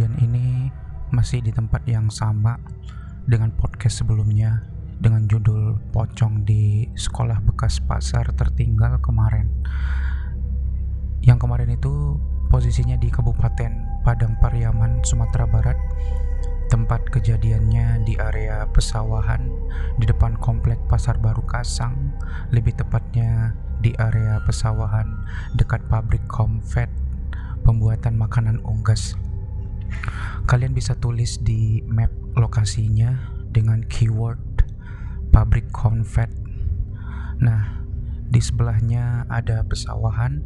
Kejadian ini masih di tempat yang sama dengan podcast sebelumnya dengan judul Pocong di Sekolah Bekas Pasar Tertinggal kemarin. Yang kemarin itu posisinya di Kabupaten Padang Pariaman, Sumatera Barat. Tempat kejadiannya di area pesawahan di depan komplek Pasar Baru Kasang, lebih tepatnya di area pesawahan dekat pabrik Comfet pembuatan makanan unggas. Kalian bisa tulis di map lokasinya dengan keyword pabrik Comfet. Nah, di sebelahnya ada pesawahan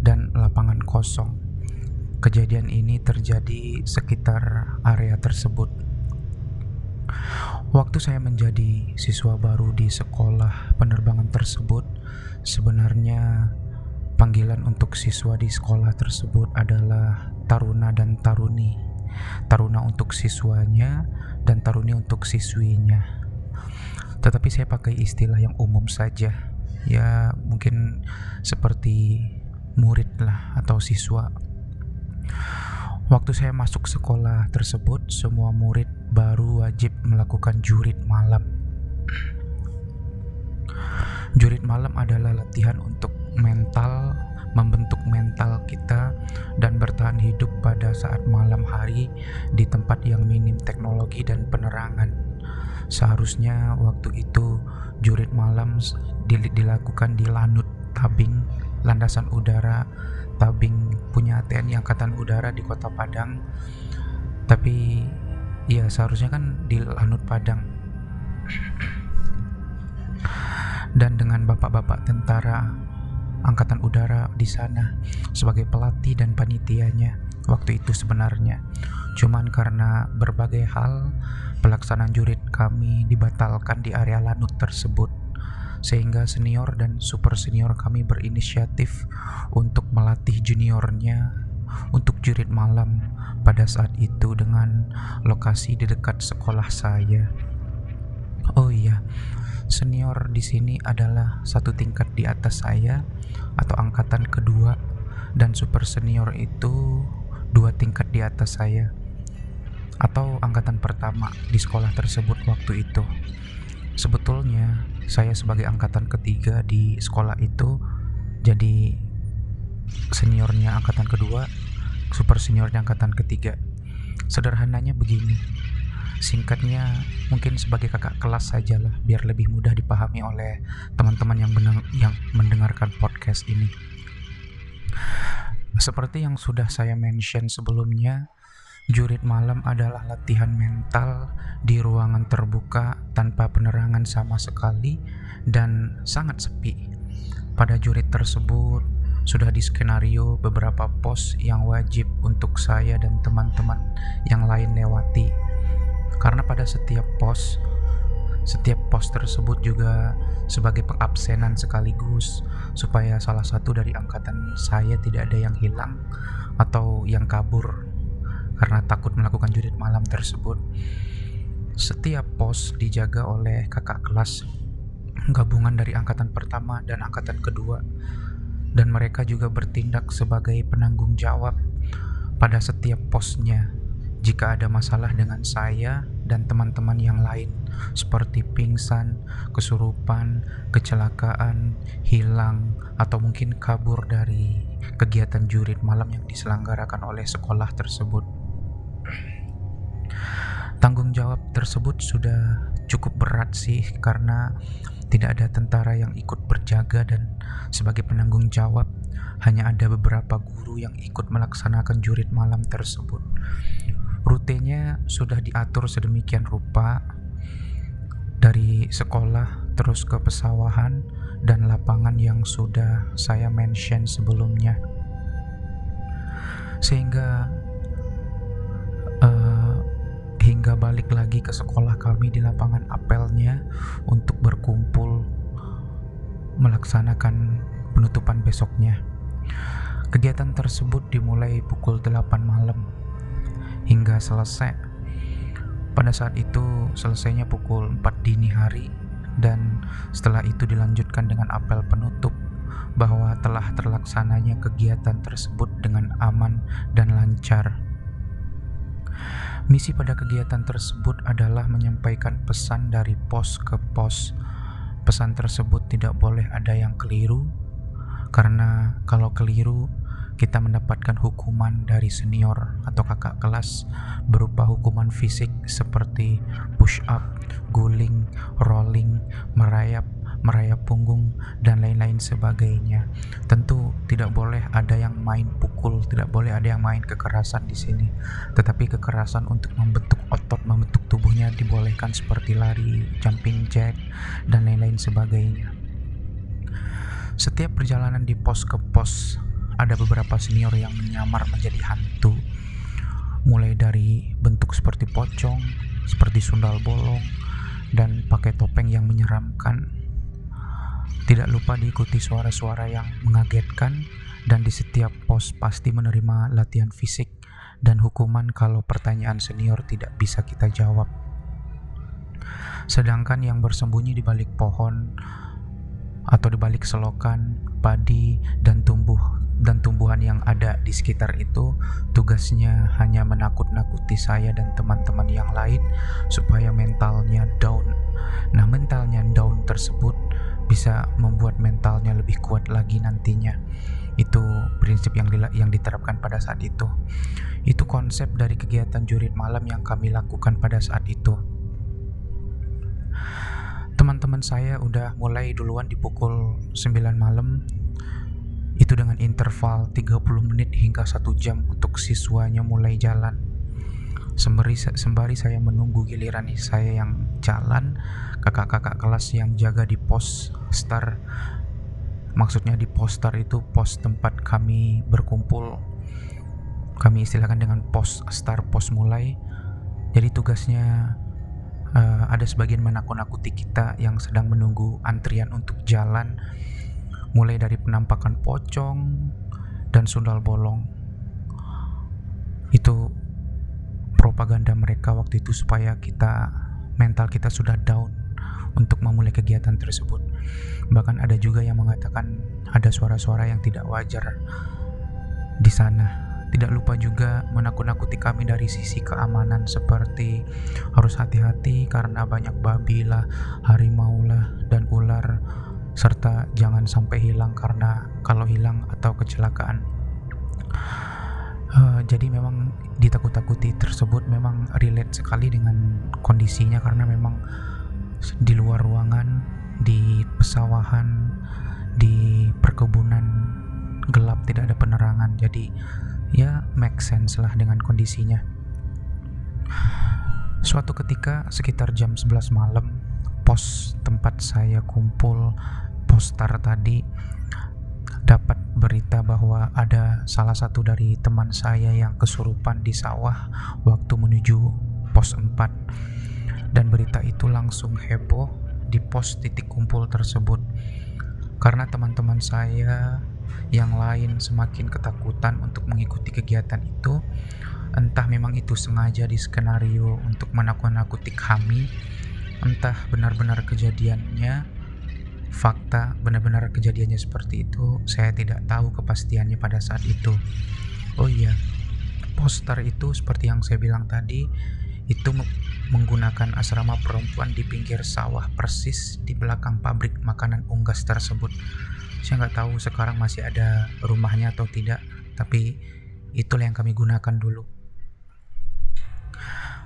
dan lapangan kosong. Kejadian ini terjadi sekitar area tersebut. Waktu saya menjadi siswa baru di sekolah penerbangan tersebut, sebenarnya panggilan untuk siswa di sekolah tersebut adalah taruna dan taruni. Taruna untuk siswanya dan taruni untuk siswinya. Tetapi saya pakai istilah yang umum saja. Ya, mungkin seperti murid lah atau siswa Waktu saya masuk sekolah tersebut, semua murid baru wajib melakukan jurit malam. Jurit malam adalah latihan untuk mental, membentuk mental kita, dan bertahan hidup pada saat malam hari di tempat yang minim teknologi dan penerangan. Seharusnya waktu itu jurit malam dilakukan di Lanut Tabing, landasan udara. Tabing punya TNI Angkatan Udara di Kota Padang. Tapi ya seharusnya kan di Lanut Padang. Dan dengan bapak-bapak tentara Angkatan Udara di sana sebagai pelatih dan panitianya waktu itu sebenarnya cuman karena berbagai hal pelaksanaan jurit kami dibatalkan di area Lanut tersebut sehingga senior dan super senior kami berinisiatif untuk melatih juniornya untuk jurit malam pada saat itu dengan lokasi di dekat sekolah saya. Oh iya, senior di sini adalah satu tingkat di atas saya atau angkatan kedua dan super senior itu dua tingkat di atas saya atau angkatan pertama di sekolah tersebut waktu itu. Sebetulnya saya sebagai angkatan ketiga di sekolah itu jadi seniornya angkatan kedua, super seniornya angkatan ketiga. Sederhananya begini. Singkatnya mungkin sebagai kakak kelas saja lah biar lebih mudah dipahami oleh teman-teman yang yang mendengarkan podcast ini. Seperti yang sudah saya mention sebelumnya, Jurit malam adalah latihan mental di ruangan terbuka tanpa penerangan sama sekali dan sangat sepi. Pada jurit tersebut sudah diskenario beberapa pos yang wajib untuk saya dan teman-teman yang lain lewati. Karena pada setiap pos setiap pos tersebut juga sebagai pengabsenan sekaligus supaya salah satu dari angkatan saya tidak ada yang hilang atau yang kabur karena takut melakukan jurit malam tersebut. Setiap pos dijaga oleh kakak kelas gabungan dari angkatan pertama dan angkatan kedua dan mereka juga bertindak sebagai penanggung jawab pada setiap posnya jika ada masalah dengan saya dan teman-teman yang lain seperti pingsan, kesurupan, kecelakaan, hilang, atau mungkin kabur dari kegiatan jurit malam yang diselenggarakan oleh sekolah tersebut. Tanggung jawab tersebut sudah cukup berat sih karena tidak ada tentara yang ikut berjaga dan sebagai penanggung jawab hanya ada beberapa guru yang ikut melaksanakan jurit malam tersebut. Rutenya sudah diatur sedemikian rupa dari sekolah terus ke pesawahan dan lapangan yang sudah saya mention sebelumnya. Sehingga hingga balik lagi ke sekolah kami di lapangan apelnya untuk berkumpul melaksanakan penutupan besoknya. Kegiatan tersebut dimulai pukul 8 malam hingga selesai. Pada saat itu selesainya pukul 4 dini hari dan setelah itu dilanjutkan dengan apel penutup bahwa telah terlaksananya kegiatan tersebut dengan aman dan lancar. Misi pada kegiatan tersebut adalah menyampaikan pesan dari pos ke pos. Pesan tersebut tidak boleh ada yang keliru, karena kalau keliru, kita mendapatkan hukuman dari senior atau kakak kelas berupa hukuman fisik seperti push up, guling, rolling, merayap, merayap punggung, dan lain-lain sebagainya. Tentu tidak boleh ada yang main pukul, tidak boleh ada yang main kekerasan di sini. Tetapi kekerasan untuk membentuk otot, membentuk tubuhnya dibolehkan seperti lari, jumping jack, dan lain-lain sebagainya. Setiap perjalanan di pos ke pos, ada beberapa senior yang menyamar menjadi hantu. Mulai dari bentuk seperti pocong, seperti sundal bolong, dan pakai topeng yang menyeramkan tidak lupa diikuti suara-suara yang mengagetkan dan di setiap pos pasti menerima latihan fisik dan hukuman kalau pertanyaan senior tidak bisa kita jawab. Sedangkan yang bersembunyi di balik pohon atau di balik selokan, padi, dan tumbuh dan tumbuhan yang ada di sekitar itu tugasnya hanya menakut-nakuti saya dan teman-teman yang lain supaya mentalnya down. Nah, mentalnya down tersebut bisa membuat mentalnya lebih kuat lagi nantinya. Itu prinsip yang yang diterapkan pada saat itu. Itu konsep dari kegiatan jurit malam yang kami lakukan pada saat itu. Teman-teman saya udah mulai duluan di pukul 9 malam itu dengan interval 30 menit hingga 1 jam untuk siswanya mulai jalan Sembari, sembari saya menunggu giliran saya yang jalan, kakak-kakak kelas yang jaga di pos star, maksudnya di pos star itu pos tempat kami berkumpul. Kami istilahkan dengan pos star pos mulai. Jadi tugasnya uh, ada sebagian menakut-nakuti kita yang sedang menunggu antrian untuk jalan, mulai dari penampakan pocong dan sundal bolong. Itu propaganda mereka waktu itu supaya kita mental kita sudah down untuk memulai kegiatan tersebut. Bahkan ada juga yang mengatakan ada suara-suara yang tidak wajar di sana. Tidak lupa juga menakut-nakuti kami dari sisi keamanan seperti harus hati-hati karena banyak babi lah, harimau lah, dan ular serta jangan sampai hilang karena kalau hilang atau kecelakaan Uh, jadi memang ditakut-takuti tersebut memang relate sekali dengan kondisinya karena memang di luar ruangan, di pesawahan, di perkebunan gelap tidak ada penerangan. Jadi ya make sense lah dengan kondisinya. Suatu ketika sekitar jam 11 malam, pos tempat saya kumpul poster tadi dapat berita bahwa ada salah satu dari teman saya yang kesurupan di sawah waktu menuju pos 4 dan berita itu langsung heboh di pos titik kumpul tersebut. Karena teman-teman saya yang lain semakin ketakutan untuk mengikuti kegiatan itu entah memang itu sengaja di skenario untuk menakut-nakuti kami entah benar-benar kejadiannya fakta benar-benar kejadiannya seperti itu saya tidak tahu kepastiannya pada saat itu. Oh iya poster itu seperti yang saya bilang tadi itu menggunakan asrama perempuan di pinggir sawah persis di belakang pabrik makanan unggas tersebut. Saya nggak tahu sekarang masih ada rumahnya atau tidak tapi itulah yang kami gunakan dulu.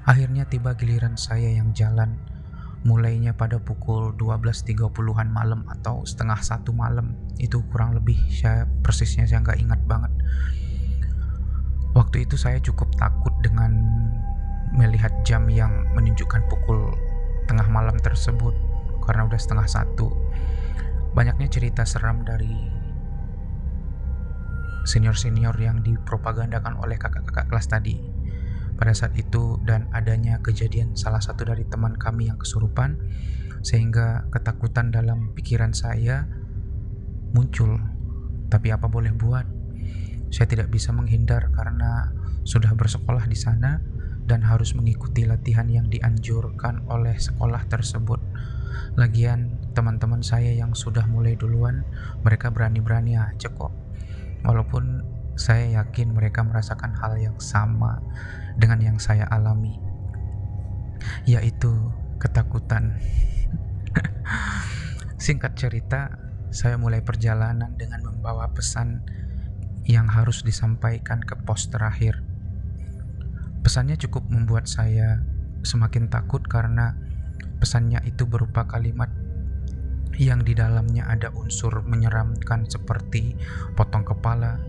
Akhirnya tiba giliran saya yang jalan mulainya pada pukul 12.30an malam atau setengah satu malam. Itu kurang lebih saya persisnya saya nggak ingat banget. Waktu itu saya cukup takut dengan melihat jam yang menunjukkan pukul tengah malam tersebut karena udah setengah satu. Banyaknya cerita seram dari senior-senior yang dipropagandakan oleh kakak-kakak kelas tadi pada saat itu dan adanya kejadian salah satu dari teman kami yang kesurupan sehingga ketakutan dalam pikiran saya muncul. Tapi apa boleh buat? Saya tidak bisa menghindar karena sudah bersekolah di sana dan harus mengikuti latihan yang dianjurkan oleh sekolah tersebut. Lagian teman-teman saya yang sudah mulai duluan mereka berani-berani aja kok. Walaupun saya yakin mereka merasakan hal yang sama dengan yang saya alami, yaitu ketakutan. Singkat cerita, saya mulai perjalanan dengan membawa pesan yang harus disampaikan ke pos terakhir. Pesannya cukup membuat saya semakin takut karena pesannya itu berupa kalimat yang di dalamnya ada unsur menyeramkan seperti potong kepala,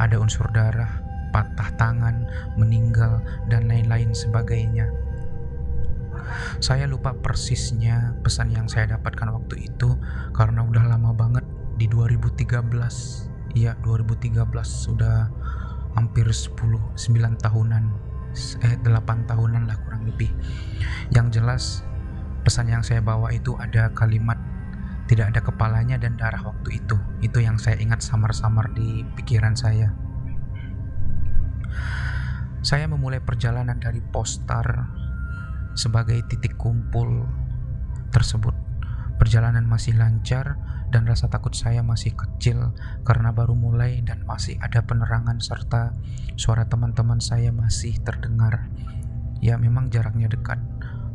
ada unsur darah, patah tangan, meninggal, dan lain-lain sebagainya. Saya lupa persisnya pesan yang saya dapatkan waktu itu karena udah lama banget di 2013. Iya, 2013 sudah hampir 10 9 tahunan. Eh 8 tahunan lah kurang lebih. Yang jelas pesan yang saya bawa itu ada kalimat tidak ada kepalanya dan darah waktu itu. Itu yang saya ingat samar-samar di pikiran saya. Saya memulai perjalanan dari postar sebagai titik kumpul tersebut. Perjalanan masih lancar dan rasa takut saya masih kecil karena baru mulai dan masih ada penerangan serta suara teman-teman saya masih terdengar. Ya memang jaraknya dekat.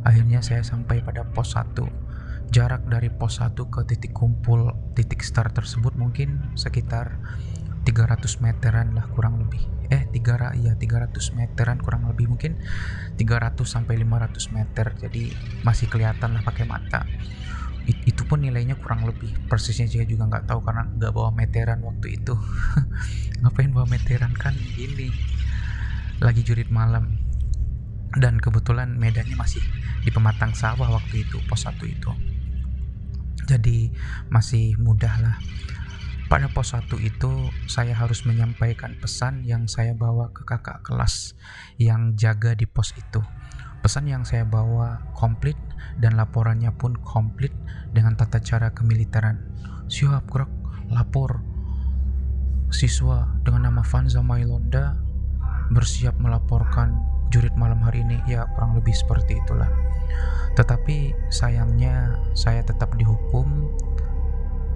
Akhirnya saya sampai pada pos 1. Jarak dari pos 1 ke titik kumpul titik start tersebut mungkin sekitar 300 meteran lah kurang lebih eh 3 ya 300 meteran kurang lebih mungkin. 300 sampai 500 meter jadi masih kelihatan lah pakai mata. It, itu pun nilainya kurang lebih. Persisnya saya juga nggak tahu karena nggak bawa meteran waktu itu. Ngapain bawa meteran? Kan ini lagi jurit malam. Dan kebetulan medannya masih di pematang sawah waktu itu pos satu itu. Jadi masih mudah lah pada pos 1 itu saya harus menyampaikan pesan yang saya bawa ke kakak kelas yang jaga di pos itu. Pesan yang saya bawa komplit dan laporannya pun komplit dengan tata cara kemiliteran. Siap, gerak, lapor. Siswa dengan nama Vanza Mailonda bersiap melaporkan jurit malam hari ini. Ya, kurang lebih seperti itulah. Tetapi sayangnya saya tetap dihukum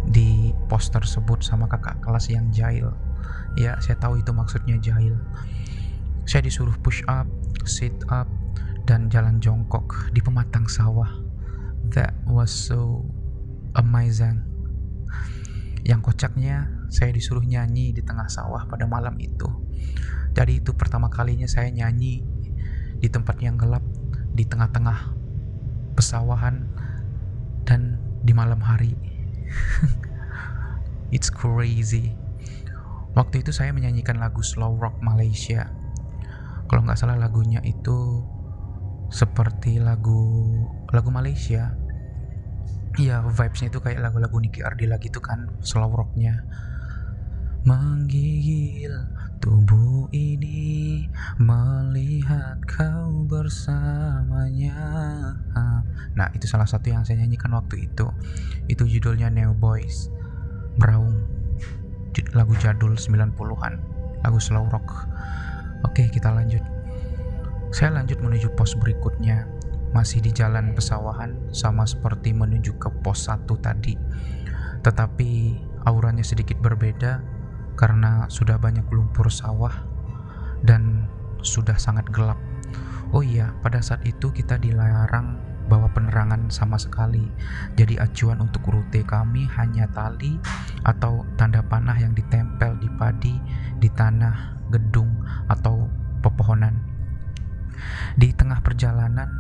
di pos tersebut sama kakak kelas yang jahil. Ya, saya tahu itu maksudnya jahil. Saya disuruh push up, sit up, dan jalan jongkok di pematang sawah. That was so amazing. Yang kocaknya, saya disuruh nyanyi di tengah sawah pada malam itu. Jadi itu pertama kalinya saya nyanyi di tempat yang gelap, di tengah-tengah pesawahan, dan di malam hari. It's crazy. Waktu itu saya menyanyikan lagu slow rock Malaysia. Kalau nggak salah lagunya itu seperti lagu lagu Malaysia. Iya, vibesnya itu kayak lagu-lagu Nicky Ardila gitu kan, slow rocknya. Menggigil tubuh ini melihat kau bersamanya. Nah, itu salah satu yang saya nyanyikan waktu itu. Itu judulnya New Boys. Braung. Lagu jadul 90-an. Lagu slow rock. Oke, kita lanjut. Saya lanjut menuju pos berikutnya. Masih di jalan pesawahan sama seperti menuju ke pos 1 tadi. Tetapi auranya sedikit berbeda karena sudah banyak lumpur sawah dan sudah sangat gelap. Oh iya, pada saat itu kita dilarang bawa penerangan sama sekali. Jadi acuan untuk rute kami hanya tali atau tanda panah yang ditempel di padi, di tanah, gedung, atau pepohonan. Di tengah perjalanan,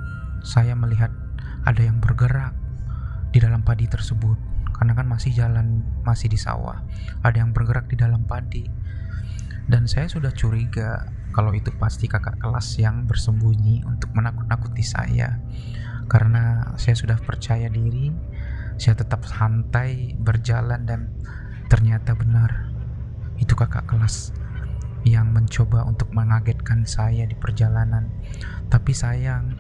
saya melihat ada yang bergerak di dalam padi tersebut karena kan masih jalan masih di sawah. Ada yang bergerak di dalam padi. Dan saya sudah curiga kalau itu pasti kakak kelas yang bersembunyi untuk menakut-nakuti saya. Karena saya sudah percaya diri saya tetap santai berjalan dan ternyata benar. Itu kakak kelas yang mencoba untuk mengagetkan saya di perjalanan. Tapi sayang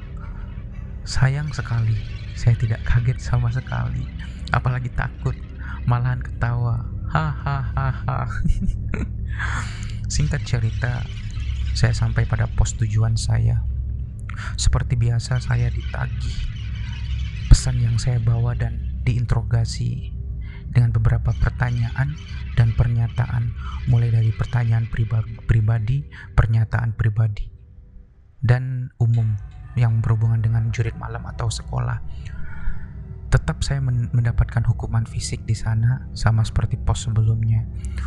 sayang sekali saya tidak kaget sama sekali apalagi takut malahan ketawa. Hahaha singkat cerita saya sampai pada pos tujuan saya. Seperti biasa saya ditagih pesan yang saya bawa dan diinterogasi dengan beberapa pertanyaan dan pernyataan, mulai dari pertanyaan pribadi, pernyataan pribadi, dan umum yang berhubungan dengan jurid malam atau sekolah. Tetap saya mendapatkan hukuman fisik di sana sama seperti pos sebelumnya.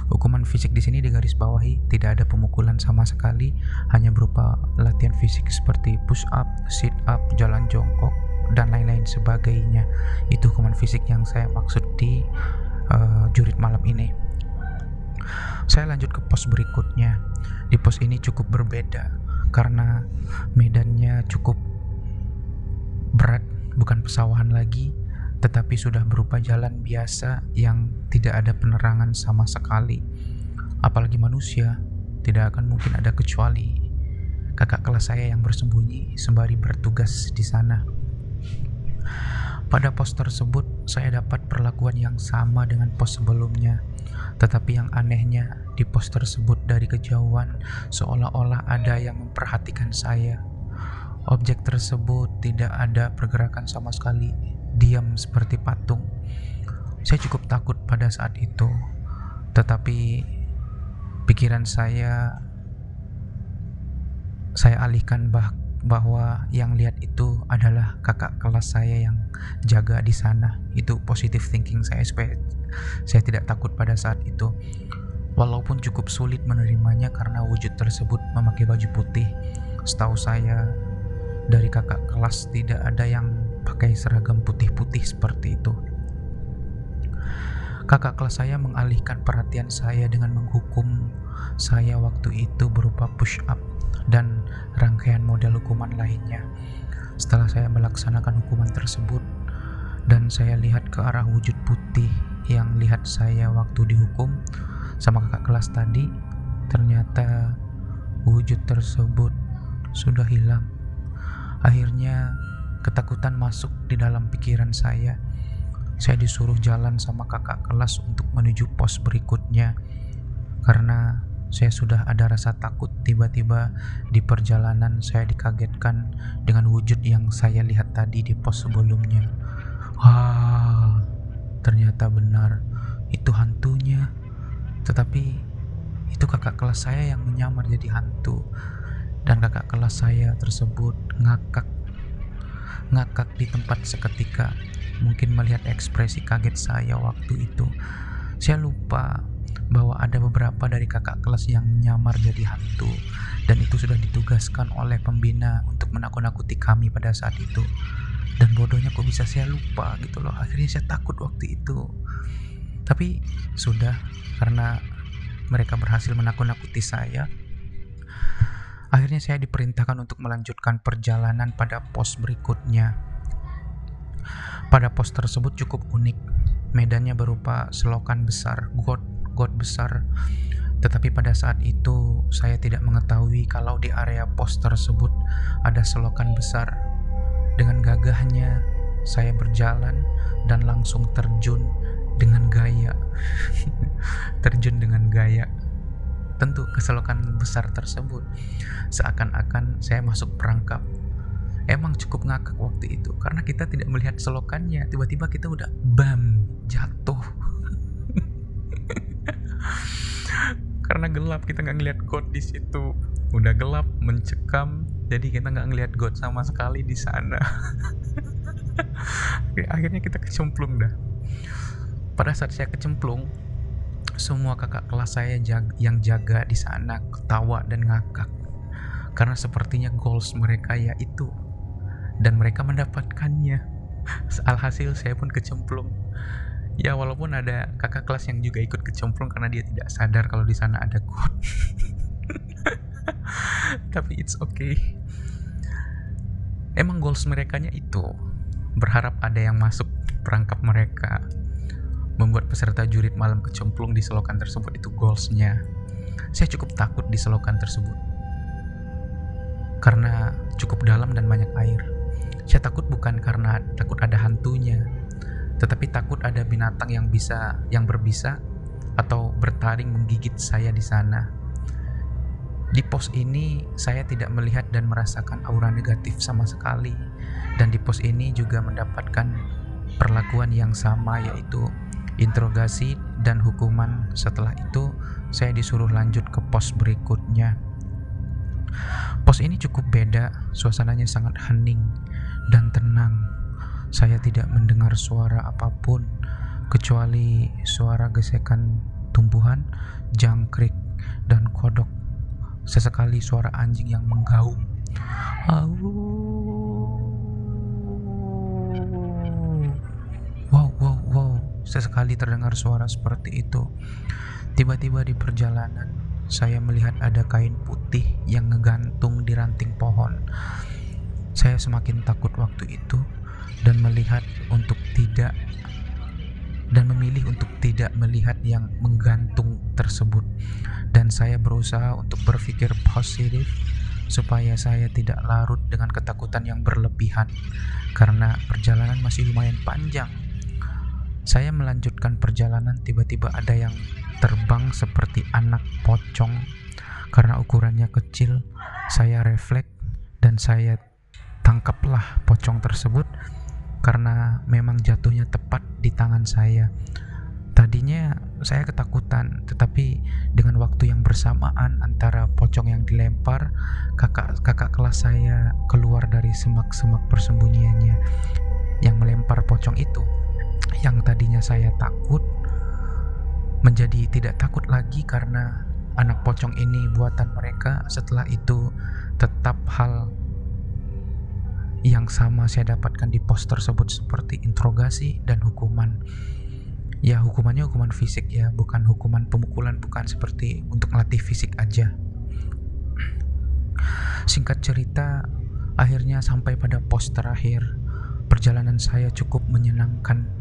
Hukuman fisik di sini digaris bawahi, tidak ada pemukulan sama sekali, hanya berupa latihan fisik seperti push up, sit up, jalan jongkok, dan lain-lain sebagainya. Itu hukuman fisik yang saya maksud di uh, jurid malam ini. Saya lanjut ke pos berikutnya. Di pos ini cukup berbeda karena medannya cukup berat, bukan pesawahan lagi tetapi sudah berupa jalan biasa yang tidak ada penerangan sama sekali. Apalagi manusia, tidak akan mungkin ada kecuali kakak kelas saya yang bersembunyi sembari bertugas di sana. Pada pos tersebut, saya dapat perlakuan yang sama dengan pos sebelumnya. Tetapi yang anehnya, di pos tersebut dari kejauhan seolah-olah ada yang memperhatikan saya. Objek tersebut tidak ada pergerakan sama sekali, diam seperti patung. Saya cukup takut pada saat itu, tetapi pikiran saya saya alihkan bah bahwa yang lihat itu adalah kakak kelas saya yang jaga di sana. Itu positive thinking saya supaya saya tidak takut pada saat itu. Walaupun cukup sulit menerimanya karena wujud tersebut memakai baju putih. Setahu saya dari kakak kelas tidak ada yang pakai seragam putih-putih seperti itu. Kakak kelas saya mengalihkan perhatian saya dengan menghukum saya waktu itu berupa push up dan rangkaian model hukuman lainnya. Setelah saya melaksanakan hukuman tersebut dan saya lihat ke arah wujud putih yang lihat saya waktu dihukum sama kakak kelas tadi, ternyata wujud tersebut sudah hilang. Akhirnya Ketakutan masuk di dalam pikiran saya. Saya disuruh jalan sama kakak kelas untuk menuju pos berikutnya karena saya sudah ada rasa takut tiba-tiba di perjalanan saya dikagetkan dengan wujud yang saya lihat tadi di pos sebelumnya. Wah, ternyata benar itu hantunya. Tetapi itu kakak kelas saya yang menyamar jadi hantu dan kakak kelas saya tersebut ngakak ngakak di tempat seketika, mungkin melihat ekspresi kaget saya waktu itu. Saya lupa bahwa ada beberapa dari kakak kelas yang menyamar jadi hantu dan itu sudah ditugaskan oleh pembina untuk menakut-nakuti kami pada saat itu. Dan bodohnya kok bisa saya lupa gitu loh. Akhirnya saya takut waktu itu. Tapi sudah karena mereka berhasil menakut-nakuti saya, Akhirnya saya diperintahkan untuk melanjutkan perjalanan pada pos berikutnya. Pada pos tersebut cukup unik. Medannya berupa selokan besar, got, got besar. Tetapi pada saat itu saya tidak mengetahui kalau di area pos tersebut ada selokan besar. Dengan gagahnya saya berjalan dan langsung terjun dengan gaya. terjun dengan gaya tentu keselokan besar tersebut seakan-akan saya masuk perangkap. Emang cukup ngakak waktu itu karena kita tidak melihat selokannya. Tiba-tiba kita udah bam jatuh. Karena gelap kita nggak ngeliat god di situ. Udah gelap mencekam jadi kita nggak ngeliat god sama sekali di sana. Akhirnya kita kecemplung dah. Pada saat saya kecemplung semua kakak kelas saya yang jaga di sana ketawa dan ngakak karena sepertinya goals mereka ya itu dan mereka mendapatkannya. Alhasil saya pun kecemplung. Ya walaupun ada kakak kelas yang juga ikut kecemplung karena dia tidak sadar kalau di sana ada god. Tapi it's okay. Emang goals mereka itu berharap ada yang masuk perangkap mereka membuat peserta jurid malam kecemplung di selokan tersebut itu goalsnya. Saya cukup takut di selokan tersebut karena cukup dalam dan banyak air. Saya takut bukan karena takut ada hantunya, tetapi takut ada binatang yang bisa yang berbisa atau bertaring menggigit saya di sana. Di pos ini saya tidak melihat dan merasakan aura negatif sama sekali dan di pos ini juga mendapatkan perlakuan yang sama yaitu interogasi dan hukuman. Setelah itu, saya disuruh lanjut ke pos berikutnya. Pos ini cukup beda, suasananya sangat hening dan tenang. Saya tidak mendengar suara apa pun kecuali suara gesekan tumbuhan, jangkrik, dan kodok. Sesekali suara anjing yang menggaum. Wow, Sesekali terdengar suara seperti itu. Tiba-tiba di perjalanan, saya melihat ada kain putih yang ngegantung di ranting pohon. Saya semakin takut waktu itu dan melihat untuk tidak dan memilih untuk tidak melihat yang menggantung tersebut dan saya berusaha untuk berpikir positif supaya saya tidak larut dengan ketakutan yang berlebihan karena perjalanan masih lumayan panjang saya melanjutkan perjalanan tiba-tiba ada yang terbang seperti anak pocong karena ukurannya kecil saya refleks dan saya tangkaplah pocong tersebut karena memang jatuhnya tepat di tangan saya. Tadinya saya ketakutan, tetapi dengan waktu yang bersamaan antara pocong yang dilempar, kakak kakak kelas saya keluar dari semak-semak persembunyiannya yang melempar pocong itu. Yang tadinya saya takut menjadi tidak takut lagi karena anak pocong ini buatan mereka. Setelah itu tetap hal yang sama saya dapatkan di pos tersebut seperti interogasi dan hukuman. Ya, hukumannya hukuman fisik ya, bukan hukuman pemukulan, bukan seperti untuk melatih fisik aja. Singkat cerita, akhirnya sampai pada pos terakhir. Perjalanan saya cukup menyenangkan.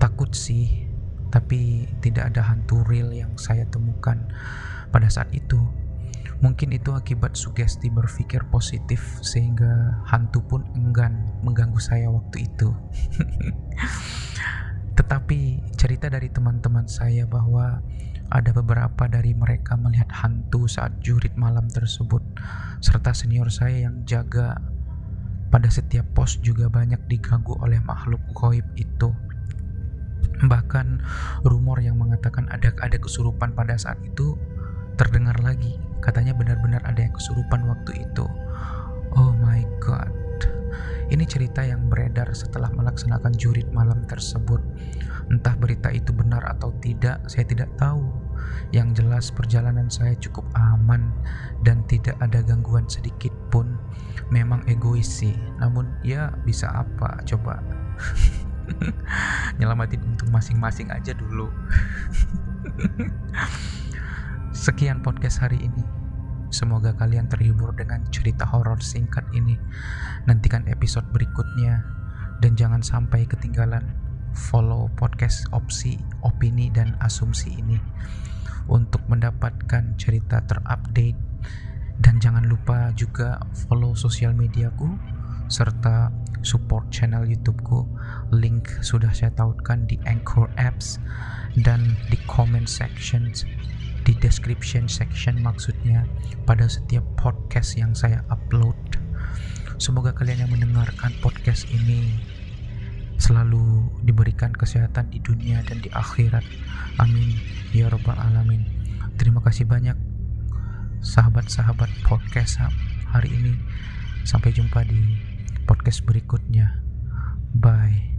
Takut sih, tapi tidak ada hantu real yang saya temukan pada saat itu. Mungkin itu akibat sugesti berpikir positif sehingga hantu pun enggan mengganggu saya waktu itu. Tetapi cerita dari teman-teman saya bahwa ada beberapa dari mereka melihat hantu saat jurit malam tersebut serta senior saya yang jaga pada setiap pos juga banyak diganggu oleh makhluk goib itu. Bahkan rumor yang mengatakan ada ada kesurupan pada saat itu terdengar lagi. Katanya benar-benar ada yang kesurupan waktu itu. Oh my god. Ini cerita yang beredar setelah melaksanakan jurit malam tersebut. Entah berita itu benar atau tidak, saya tidak tahu. Yang jelas perjalanan saya cukup aman dan tidak ada gangguan sedikit pun. Memang egois sih, namun ya bisa apa coba. Nyelamatin untuk masing-masing aja dulu. Sekian podcast hari ini. Semoga kalian terhibur dengan cerita horor singkat ini. Nantikan episode berikutnya dan jangan sampai ketinggalan follow podcast opsi, opini dan asumsi ini untuk mendapatkan cerita terupdate dan jangan lupa juga follow sosial mediaku serta support channel YouTubeku. Link sudah saya tautkan di Anchor Apps dan di comment sections di description section maksudnya pada setiap podcast yang saya upload. Semoga kalian yang mendengarkan podcast ini selalu diberikan kesehatan di dunia dan di akhirat. Amin ya rabbal alamin. Terima kasih banyak sahabat-sahabat podcast hari ini. Sampai jumpa di podcast berikutnya. Bye.